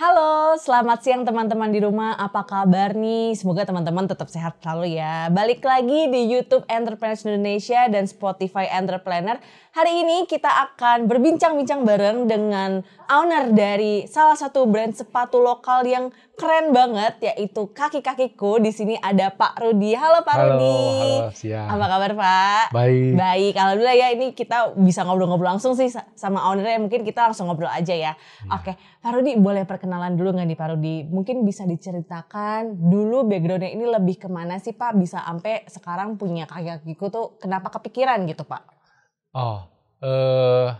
Halo, selamat siang teman-teman di rumah. Apa kabar nih? Semoga teman-teman tetap sehat selalu ya. Balik lagi di YouTube Entrepreneurs Indonesia dan Spotify Entrepreneur. Hari ini kita akan berbincang-bincang bareng dengan owner dari salah satu brand sepatu lokal yang keren banget yaitu Kaki Kakiku. Di sini ada Pak Rudi. Halo Pak Halo, Rudi. halo, siang. Apa kabar Pak? Baik. Baik, alhamdulillah ya ini kita bisa ngobrol-ngobrol langsung sih sama ownernya. Mungkin kita langsung ngobrol aja ya. Oke, Pak Rudi boleh perkenalan dulu nggak nih Pak Rudi? Mungkin bisa diceritakan dulu backgroundnya ini lebih ke mana sih Pak? Bisa sampai sekarang punya kaki-kakiku tuh kenapa kepikiran gitu Pak? Oh, eh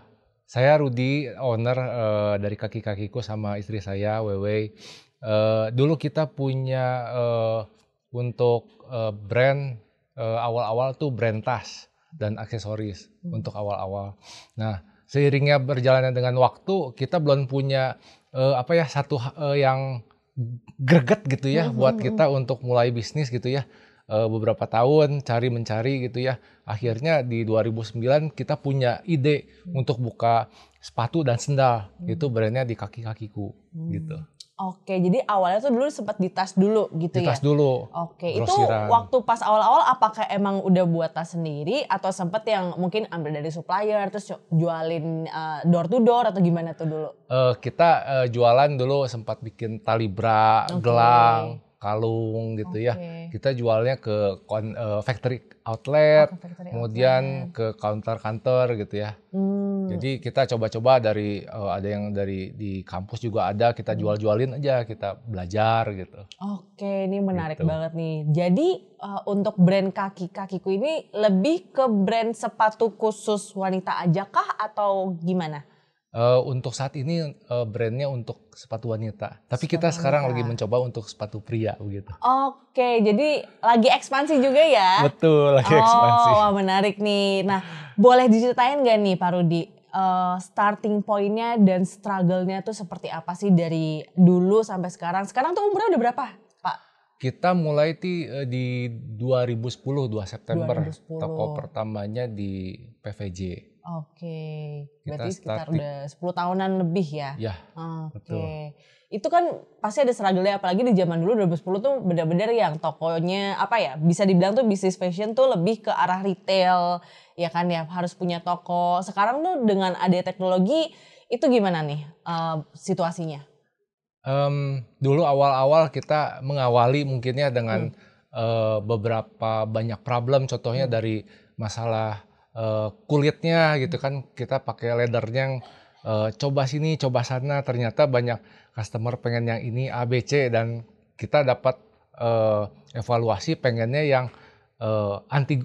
saya Rudi, owner eh, dari Kaki Kakiku sama istri saya Wewe. Eh, dulu kita punya eh, untuk eh, brand eh, awal-awal tuh brand tas dan aksesoris untuk awal-awal. Nah, seiringnya berjalannya dengan waktu, kita belum punya eh, apa ya satu eh, yang greget gitu ya Mhm, buat mhm. kita untuk mulai bisnis gitu ya. Eh, beberapa tahun cari mencari gitu ya. Akhirnya di 2009 kita punya ide untuk buka sepatu dan sendal. Itu brandnya di kaki-kakiku gitu. Oke, jadi awalnya tuh dulu sempat di tas dulu gitu Di ya? tas dulu. Oke, itu grosiran. waktu pas awal-awal apakah emang udah buat tas sendiri atau sempet yang mungkin ambil dari supplier terus jualin uh, door to door atau gimana tuh dulu? Eh, kita eh, jualan dulu sempat bikin tali bra, Oke. gelang, kalung gitu ya. Oke. Kita jualnya ke kon- eh, factory outlet, Oh, ke factory kemudian outlet. ke counter-counter gitu ya. Hmm, Jadi kita coba-coba dari eh, ada yang dari di kampus juga ada, kita Hmm. jual-jualin aja, kita belajar gitu. Oke, ini menarik Gitu. banget nih. Jadi uh, untuk brand kaki-kakiku ini lebih ke brand sepatu khusus wanita aja kah atau gimana? Eh, untuk saat ini eh, brandnya untuk sepatu wanita, tapi kita Sepatu sekarang wanita. lagi mencoba untuk sepatu pria begitu. Oke, jadi lagi ekspansi juga ya? Betul, lagi ekspansi. Oh, menarik nih. Nah, boleh diceritain gak nih Pak Rudi? eh, starting pointnya dan struggle-nya tuh seperti apa sih dari dulu sampai sekarang? Sekarang tuh umurnya udah berapa, Pak? Kita mulai eh, di 2010 2 September 2010. toko pertamanya di PVJ. Oke, Kita berarti sekitar starting. udah 10 tahunan lebih ya? Ya, Oke. betul. Itu kan pasti ada struggle-nya apalagi di zaman dulu 2010 tuh benar-benar yang tokonya apa ya bisa dibilang tuh bisnis fashion tuh lebih ke arah retail ya kan ya harus punya toko. Sekarang tuh dengan ada teknologi itu gimana nih eh, situasinya? Em, dulu awal-awal kita mengawali mungkinnya dengan eh, beberapa banyak problem, contohnya dari masalah eh, kulitnya gitu kan, kita pakai leathernya yang eh, coba sini, coba sana, ternyata banyak customer pengen yang ini A, B, C dan kita dapat eh, evaluasi pengennya yang eh, anti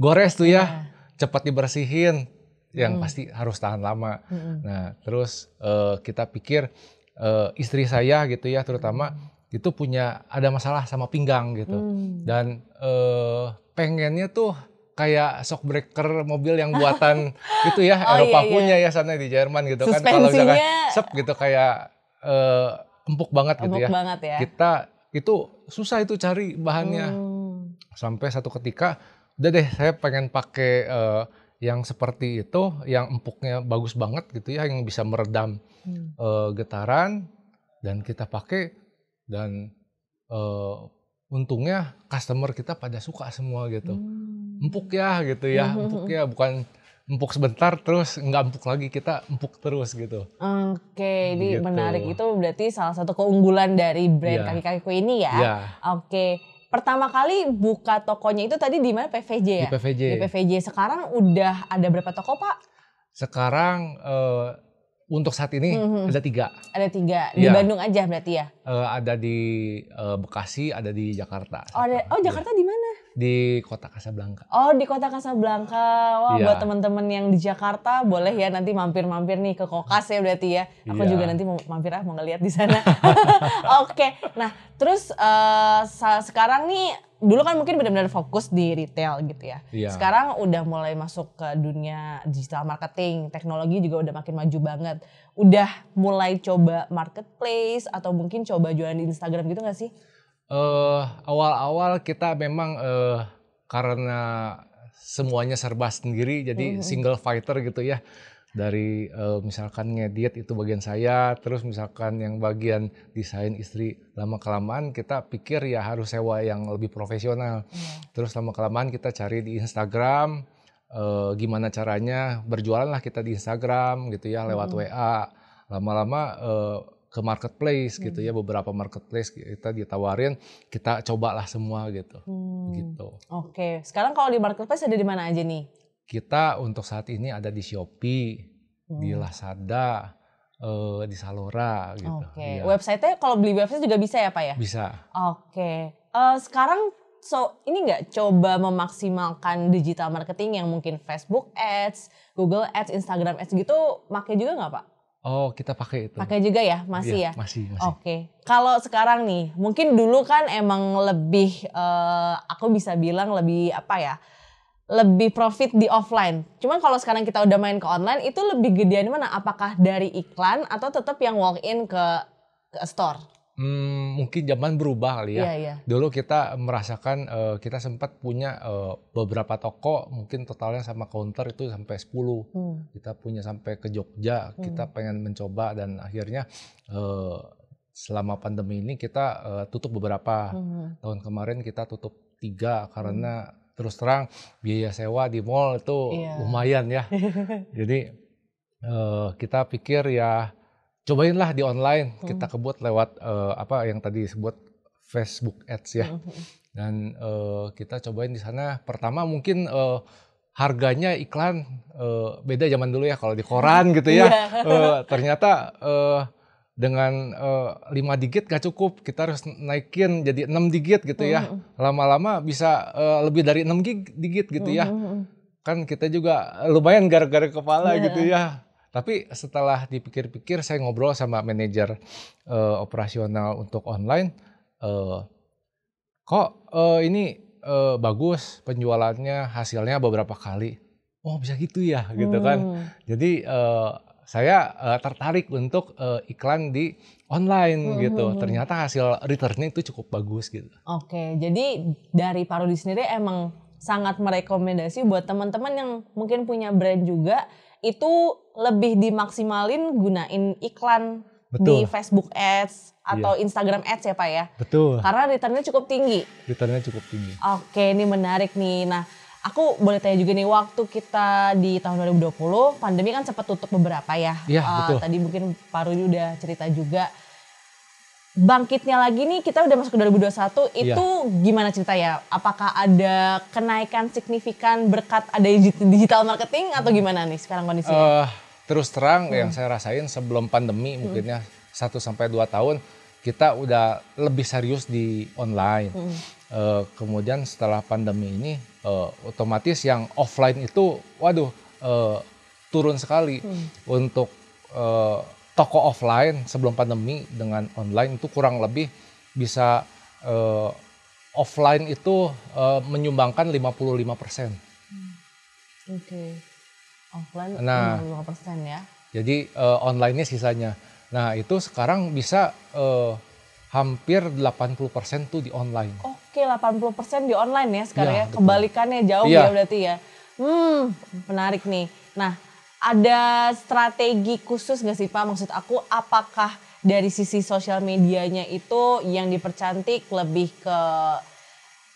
gores tuh ya, cepat dibersihin, yang Hmm. pasti harus tahan lama. Mm-mm. Nah, terus eh, kita pikir eh, istri saya gitu ya, terutama itu punya ada masalah sama pinggang gitu. Hmm. Dan eh, pengennya tuh kayak shockbreaker mobil yang buatan gitu ya, Oh, Eropa iya, iya. punya ya sana di Jerman gitu kan. Kalau misalkan sep gitu kayak eh, empuk banget gitu empuk ya. banget ya. Kita itu susah itu cari bahannya Hmm. sampai satu ketika udah deh saya pengen pakai eh, yang seperti itu yang empuknya bagus banget gitu ya yang bisa meredam Hmm. eh, getaran dan kita pakai dan eh, untungnya customer kita pada suka semua gitu Hmm. empuk ya gitu ya empuk ya bukan empuk sebentar terus nggak empuk lagi kita empuk terus gitu Oke, ini Gitu. menarik itu berarti salah satu keunggulan dari brand Iya. kaki-kakiku ini ya. ya Oke, pertama kali buka tokonya itu tadi di mana PVJ di ya? PVJ Di PVJ. Sekarang udah ada berapa toko Pak? sekarang eh, untuk saat ini Mhm. ada tiga Ada tiga. Di Iya. Bandung aja berarti ya? Eh, ada di eh, Bekasi, ada di Jakarta. Oh, ada, oh Iya, Jakarta di mana? Di kota Kasablanka. Oh di kota Kasablanka. Wah Iya. buat teman-teman yang di Jakarta boleh ya nanti mampir-mampir nih ke Kokas ya berarti ya. Aku Iya. juga nanti mau mampir ah mau ngeliat di sana. Oke. Nah terus sa- sekarang nih dulu kan mungkin benar-benar fokus di retail gitu ya. Iya. Sekarang udah mulai masuk ke dunia digital marketing, teknologi juga udah makin maju banget. Udah mulai coba marketplace atau mungkin coba jualan di Instagram gitu gak sih? Eh, awal-awal kita memang eh, karena semuanya serba sendiri, jadi Mhm. single fighter gitu ya. Dari uh, misalkan ngedit itu bagian saya, terus misalkan yang bagian desain istri lama kelamaan kita pikir ya harus sewa yang lebih profesional. Yeah. Terus lama kelamaan kita cari di Instagram uh, gimana caranya berjualan lah kita di Instagram gitu ya lewat hmm. WA. Lama-lama uh, ke marketplace hmm. gitu ya beberapa marketplace kita ditawarin kita cobalah semua gitu. Hmm. Gitu. Oke, okay. sekarang kalau di marketplace ada di mana aja nih? Kita untuk saat ini ada di Shopee, hmm. di Lazada, uh, di Salora gitu. Oke. Okay. Ya. Website-nya kalau beli website juga bisa ya Pak ya? Bisa. Oke. Okay. Uh, eh, sekarang so ini nggak coba memaksimalkan digital marketing yang mungkin Facebook Ads, Google Ads, Instagram Ads gitu, pakai juga nggak Pak? Oh, kita pakai itu. Pakai juga ya, masih ya? ya? Masih, masih. Oke. Okay. Kalau sekarang nih, mungkin dulu kan emang lebih, uh, aku bisa bilang lebih apa ya? Lebih profit di offline. Cuman kalau sekarang kita udah main ke online itu lebih gedean mana? Apakah dari iklan atau tetap yang walk in ke ke store? Hmm, mungkin zaman berubah kali ya. Yeah, yeah. Dulu kita merasakan uh, kita sempat punya uh, beberapa toko mungkin totalnya sama counter itu sampai 10. Hmm. Kita punya sampai ke Jogja, hmm. kita pengen mencoba dan akhirnya uh, selama pandemi ini kita uh, tutup beberapa. Hmm. Tahun kemarin kita tutup tiga karena hmm terus terang biaya sewa di mall itu yeah. lumayan ya. Jadi uh, kita pikir ya cobainlah di online. Hmm. Kita kebut lewat uh, apa yang tadi disebut Facebook Ads ya. Hmm. Dan uh, kita cobain di sana. Pertama mungkin uh, harganya iklan uh, beda zaman dulu ya kalau di koran gitu ya. uh, ternyata uh, dengan uh, eh, 5 digit gak cukup kita harus naikin jadi 6 digit gitu ya. Lama-lama bisa uh, lebih dari 6 digit gitu ya. kan kita juga lumayan gara-gara kepala yeah. gitu ya. Tapi setelah dipikir-pikir saya ngobrol sama manajer uh, operasional untuk online uh, kok uh, ini uh, bagus penjualannya hasilnya beberapa kali? Oh bisa gitu ya gitu kan. Hmm. jadi uh, saya uh, tertarik untuk uh, iklan di online hmm, gitu. Hmm, hmm. Ternyata hasil returnnya itu cukup bagus gitu. Oke, jadi dari Parodi sendiri emang sangat merekomendasi buat teman-teman yang mungkin punya brand juga itu lebih dimaksimalin gunain iklan Betul. di Facebook Ads atau iya. Instagram Ads ya Pak ya. Betul. Karena returnnya cukup tinggi. Returnnya cukup tinggi. Oke, ini menarik nih. Nah, Aku boleh tanya juga nih waktu kita di tahun 2020 pandemi kan sempat tutup beberapa ya. Iya uh, betul. Tadi mungkin Pak Rudi udah cerita juga. Bangkitnya lagi nih kita udah masuk ke 2021 ya. itu gimana cerita ya? Apakah ada kenaikan signifikan berkat ada digital marketing atau gimana nih sekarang kondisinya? Uh, terus terang hmm. yang saya rasain sebelum pandemi hmm. mungkinnya 1 sampai 2 tahun kita udah lebih serius di online. Hmm. Uh, kemudian setelah pandemi ini uh, otomatis yang offline itu, waduh, uh, turun sekali hmm. untuk uh, toko offline sebelum pandemi dengan online itu kurang lebih bisa uh, offline itu uh, menyumbangkan 55 persen. Hmm. Oke, okay. offline nah, 55 persen ya. Jadi uh, online-nya sisanya. Nah itu sekarang bisa uh, hampir 80% tuh di online. Oke 80% di online ya sekarang ya, ya. Kebalikannya jauh ya. ya berarti ya. Hmm menarik nih. Nah ada strategi khusus gak sih Pak? Maksud aku apakah dari sisi sosial medianya itu yang dipercantik lebih ke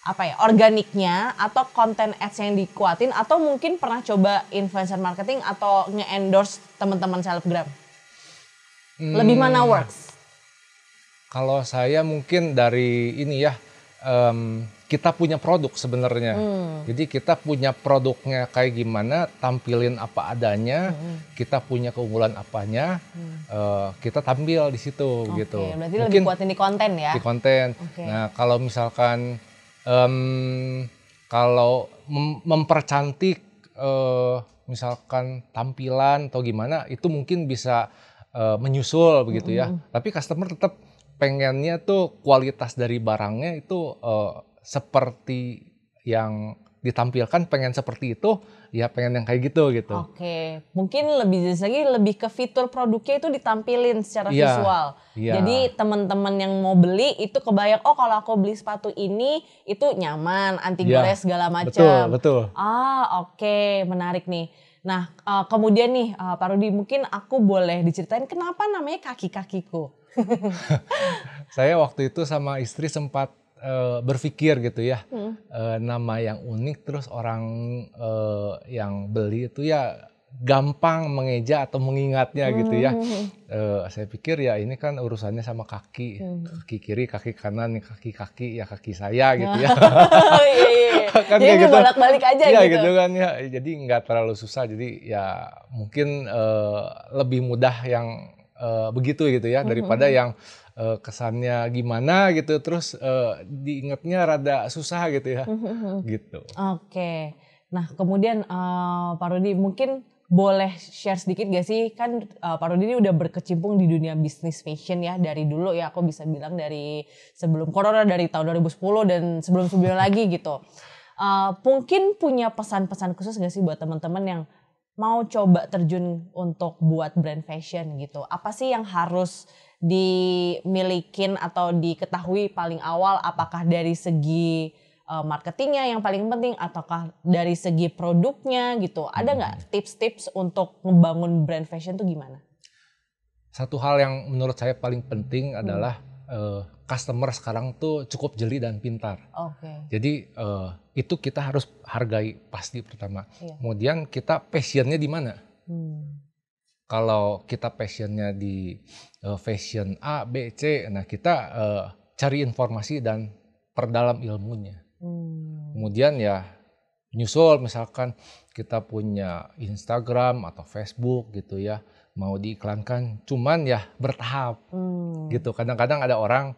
apa ya organiknya atau konten ads yang dikuatin atau mungkin pernah coba influencer marketing atau nge-endorse teman-teman selebgram? Hmm. Lebih mana works? Kalau saya mungkin dari ini ya, um, kita punya produk sebenarnya. Hmm. Jadi kita punya produknya kayak gimana, tampilin apa adanya, hmm. kita punya keunggulan apanya, hmm. uh, kita tampil di situ okay, gitu. Berarti mungkin lebih kuatin di konten ya? Di konten. Okay. Nah kalau misalkan um, kalau mem mempercantik uh, misalkan tampilan atau gimana, itu mungkin bisa uh, menyusul begitu ya. Tapi customer tetap pengennya tuh kualitas dari barangnya itu uh, seperti yang ditampilkan pengen seperti itu ya pengen yang kayak gitu gitu. Oke, mungkin lebih jelas lagi lebih ke fitur produknya itu ditampilin secara yeah, visual. Yeah. Jadi teman-teman yang mau beli itu kebayang oh kalau aku beli sepatu ini itu nyaman, anti gores yeah. segala macam. Betul, betul. Ah, oke, okay. menarik nih. Nah, uh, kemudian nih uh, Pak Rudi mungkin aku boleh diceritain kenapa namanya kaki-kakiku? Saya waktu itu sama istri sempat uh, berpikir gitu ya, hmm. uh, nama yang unik terus orang uh, yang beli itu ya gampang mengeja atau mengingatnya hmm. gitu ya. Uh, saya pikir ya ini kan urusannya sama kaki, hmm. kaki kiri, kaki kanan, kaki kaki ya kaki saya gitu ya. iya, iya. iya. kan jadi gitu. bolak-balik aja ya, gitu. gitu kan ya. Jadi nggak terlalu susah. Jadi ya mungkin uh, lebih mudah yang uh, begitu gitu ya daripada hmm. yang uh, kesannya gimana gitu terus uh, diingatnya rada susah gitu ya. gitu. Oke. Okay. Nah, kemudian uh, Pak Rudi mungkin boleh share sedikit gak sih kan uh, Pak Rudi ini udah berkecimpung di dunia bisnis fashion ya dari dulu ya aku bisa bilang dari sebelum corona dari tahun 2010 dan sebelum sebelumnya lagi gitu. Uh, mungkin punya pesan-pesan khusus gak sih buat teman-teman yang mau coba terjun untuk buat brand fashion gitu. Apa sih yang harus dimilikin atau diketahui paling awal apakah dari segi uh, marketingnya yang paling penting ataukah dari segi produknya gitu ada hmm. nggak tips-tips untuk membangun brand fashion tuh gimana? Satu hal yang menurut saya paling penting hmm. Uh, customer sekarang tuh cukup jeli dan pintar. Okay. Jadi uh, itu kita harus hargai pasti pertama. Yeah. Kemudian kita passionnya di mana? Hmm. Kalau kita passionnya di uh, fashion A, B, C, nah kita uh, cari informasi dan perdalam ilmunya. Hmm. Kemudian ya nyusul misalkan kita punya Instagram atau Facebook gitu ya mau diiklankan cuman ya bertahap. Hmm. gitu. Kadang-kadang ada orang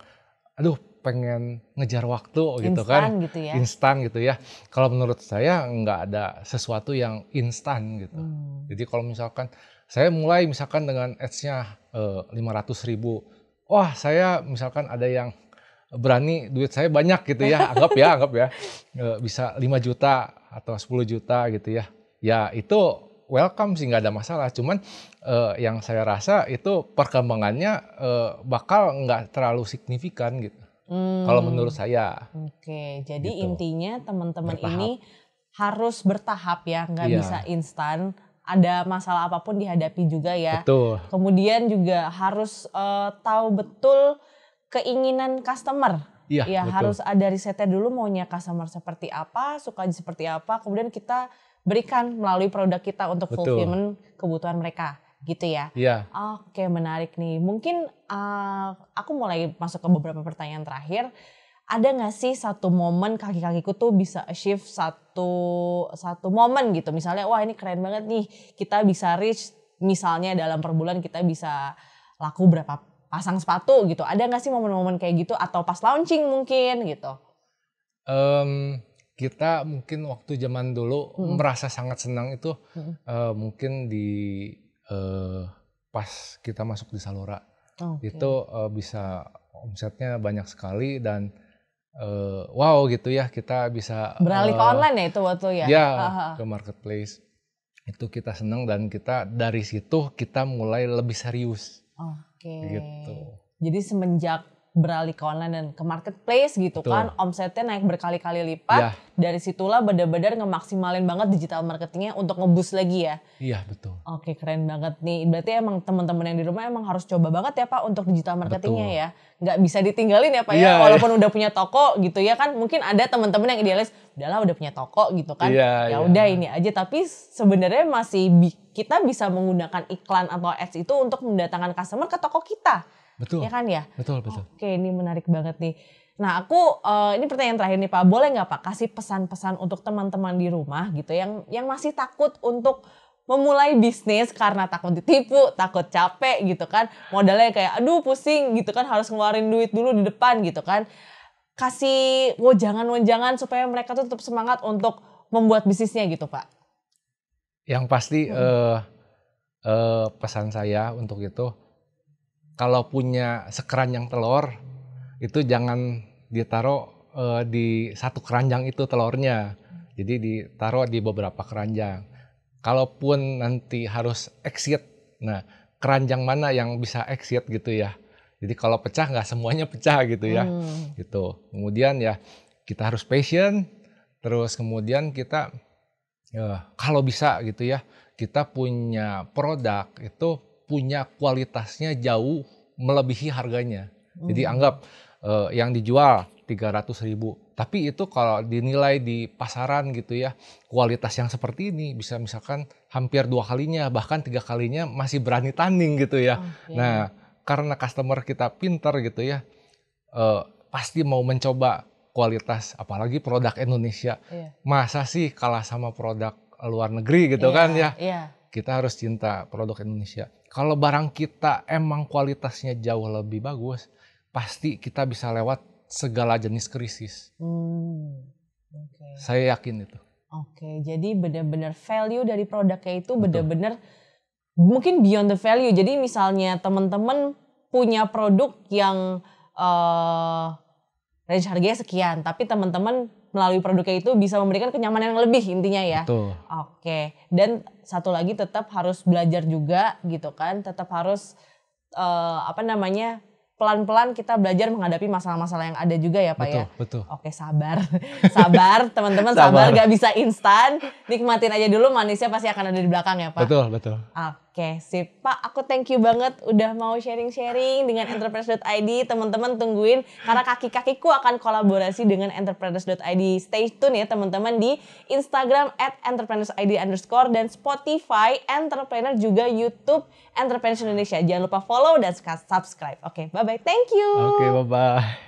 aduh pengen ngejar waktu gitu kan. Gitu ya. instan gitu ya. Kalau menurut saya nggak ada sesuatu yang instan gitu. Hmm. jadi kalau misalkan saya mulai misalkan dengan ads-nya eh, lima ratus ribu. Wah saya misalkan ada yang berani duit saya banyak gitu ya. Anggap ya anggap ya. Bisa 5 juta atau 10 juta gitu ya. Ya itu welcome sih nggak ada masalah cuman uh, yang saya rasa itu perkembangannya uh, bakal nggak terlalu signifikan gitu hmm. kalau menurut saya oke jadi gitu. intinya teman-teman ini harus bertahap ya nggak iya. bisa instan ada masalah apa pun dihadapi juga ya Betul. kemudian juga harus uh, tahu betul keinginan customer. Iya, ya betul. harus ada risetnya dulu maunya customer seperti apa, suka seperti apa, kemudian kita berikan melalui produk kita untuk betul. fulfillment kebutuhan mereka, gitu ya. Iya. Oke, menarik nih. Mungkin uh, aku mulai masuk ke beberapa pertanyaan terakhir. Ada nggak sih satu momen kaki-kakiku tuh bisa achieve satu satu momen gitu, misalnya wah ini keren banget nih, kita bisa reach misalnya dalam per bulan kita bisa laku berapa pasang sepatu gitu. Ada nggak sih momen-momen kayak gitu atau pas launching mungkin gitu? Um, kita mungkin waktu zaman dulu hmm. merasa sangat senang itu hmm. uh, mungkin di uh, pas kita masuk di Salora okay. itu uh, bisa omsetnya banyak sekali dan uh, wow gitu ya kita bisa beralih uh, ke online ya itu waktu ya? Ya ke marketplace itu kita senang dan kita dari situ kita mulai lebih serius. Oke. Okay. Gitu. Jadi semenjak beralih ke online dan ke marketplace gitu Betul. kan. Omsetnya naik berkali-kali lipat. Ya. dari situlah benar-benar ngemaksimalin banget digital marketingnya untuk ngebus lagi ya. Iya betul. Oke keren banget nih. Berarti emang teman-teman yang di rumah emang harus coba banget ya pak untuk digital marketingnya betul. ya. Nggak bisa ditinggalin ya pak ya, ya walaupun ya. udah punya toko gitu ya kan. Mungkin ada teman-teman yang idealis udahlah udah punya toko gitu kan. Ya, ya udah ini aja. Tapi sebenarnya masih kita bisa menggunakan iklan atau ads itu untuk mendatangkan customer ke toko kita Betul. Ya kan ya? Betul, betul. Oke, ini menarik banget nih. Nah, aku uh, ini pertanyaan terakhir nih Pak. Boleh nggak Pak kasih pesan-pesan untuk teman-teman di rumah gitu yang yang masih takut untuk memulai bisnis karena takut ditipu, takut capek gitu kan. Modalnya kayak aduh pusing gitu kan harus ngeluarin duit dulu di depan gitu kan. Kasih wejangan-wejangan supaya mereka tuh tetap semangat untuk membuat bisnisnya gitu, Pak. Yang pasti hmm. uh, uh, pesan saya untuk itu kalau punya sekeranjang telur itu jangan ditaruh uh, di satu keranjang itu telurnya. Jadi ditaruh di beberapa keranjang. Kalaupun nanti harus exit, nah keranjang mana yang bisa exit gitu ya. Jadi kalau pecah nggak semuanya pecah gitu ya. Hmm. Gitu. Kemudian ya kita harus patient, terus kemudian kita ya, kalau bisa gitu ya kita punya produk itu punya kualitasnya jauh melebihi harganya. Jadi Hmm. anggap eh, yang dijual 300 ribu, tapi itu kalau dinilai di pasaran gitu ya, kualitas yang seperti ini bisa misalkan hampir dua kalinya, bahkan tiga kalinya masih berani tanding gitu ya. Oke. Nah, karena customer kita pinter gitu ya, eh, pasti mau mencoba kualitas, apalagi produk Indonesia. Iya. Masa sih kalah sama produk luar negeri gitu Iya, kan ya? Iya. Kita harus cinta produk Indonesia. Kalau barang kita emang kualitasnya jauh lebih bagus, pasti kita bisa lewat segala jenis krisis. Hmm. Oke. Saya yakin itu. Oke, jadi benar-benar value dari produknya itu benar-benar mungkin beyond the value. Jadi misalnya teman-teman punya produk yang eh range harganya sekian, tapi teman-teman melalui produknya itu bisa memberikan kenyamanan yang lebih intinya ya. Betul. Oke, dan satu lagi tetap harus belajar juga gitu kan, tetap harus eh, apa namanya pelan-pelan kita belajar menghadapi masalah-masalah yang ada juga ya pak Betul, ya. betul. Oke sabar, sabar teman-teman sabar, Sabar. gak bisa instan, nikmatin aja dulu manisnya pasti akan ada di belakang ya pak. Betul, betul. Oke sip pak, aku thank you banget udah mau sharing-sharing dengan entrepreneurs.id teman-teman tungguin karena kaki-kakiku akan kolaborasi dengan entrepreneurs.id stay tune ya teman-teman di Instagram at entrepreneurs.id underscore dan Spotify entrepreneur juga YouTube entrepreneurs Indonesia jangan lupa follow dan subscribe. Oke bye bye thank you. Oke, bye-bye.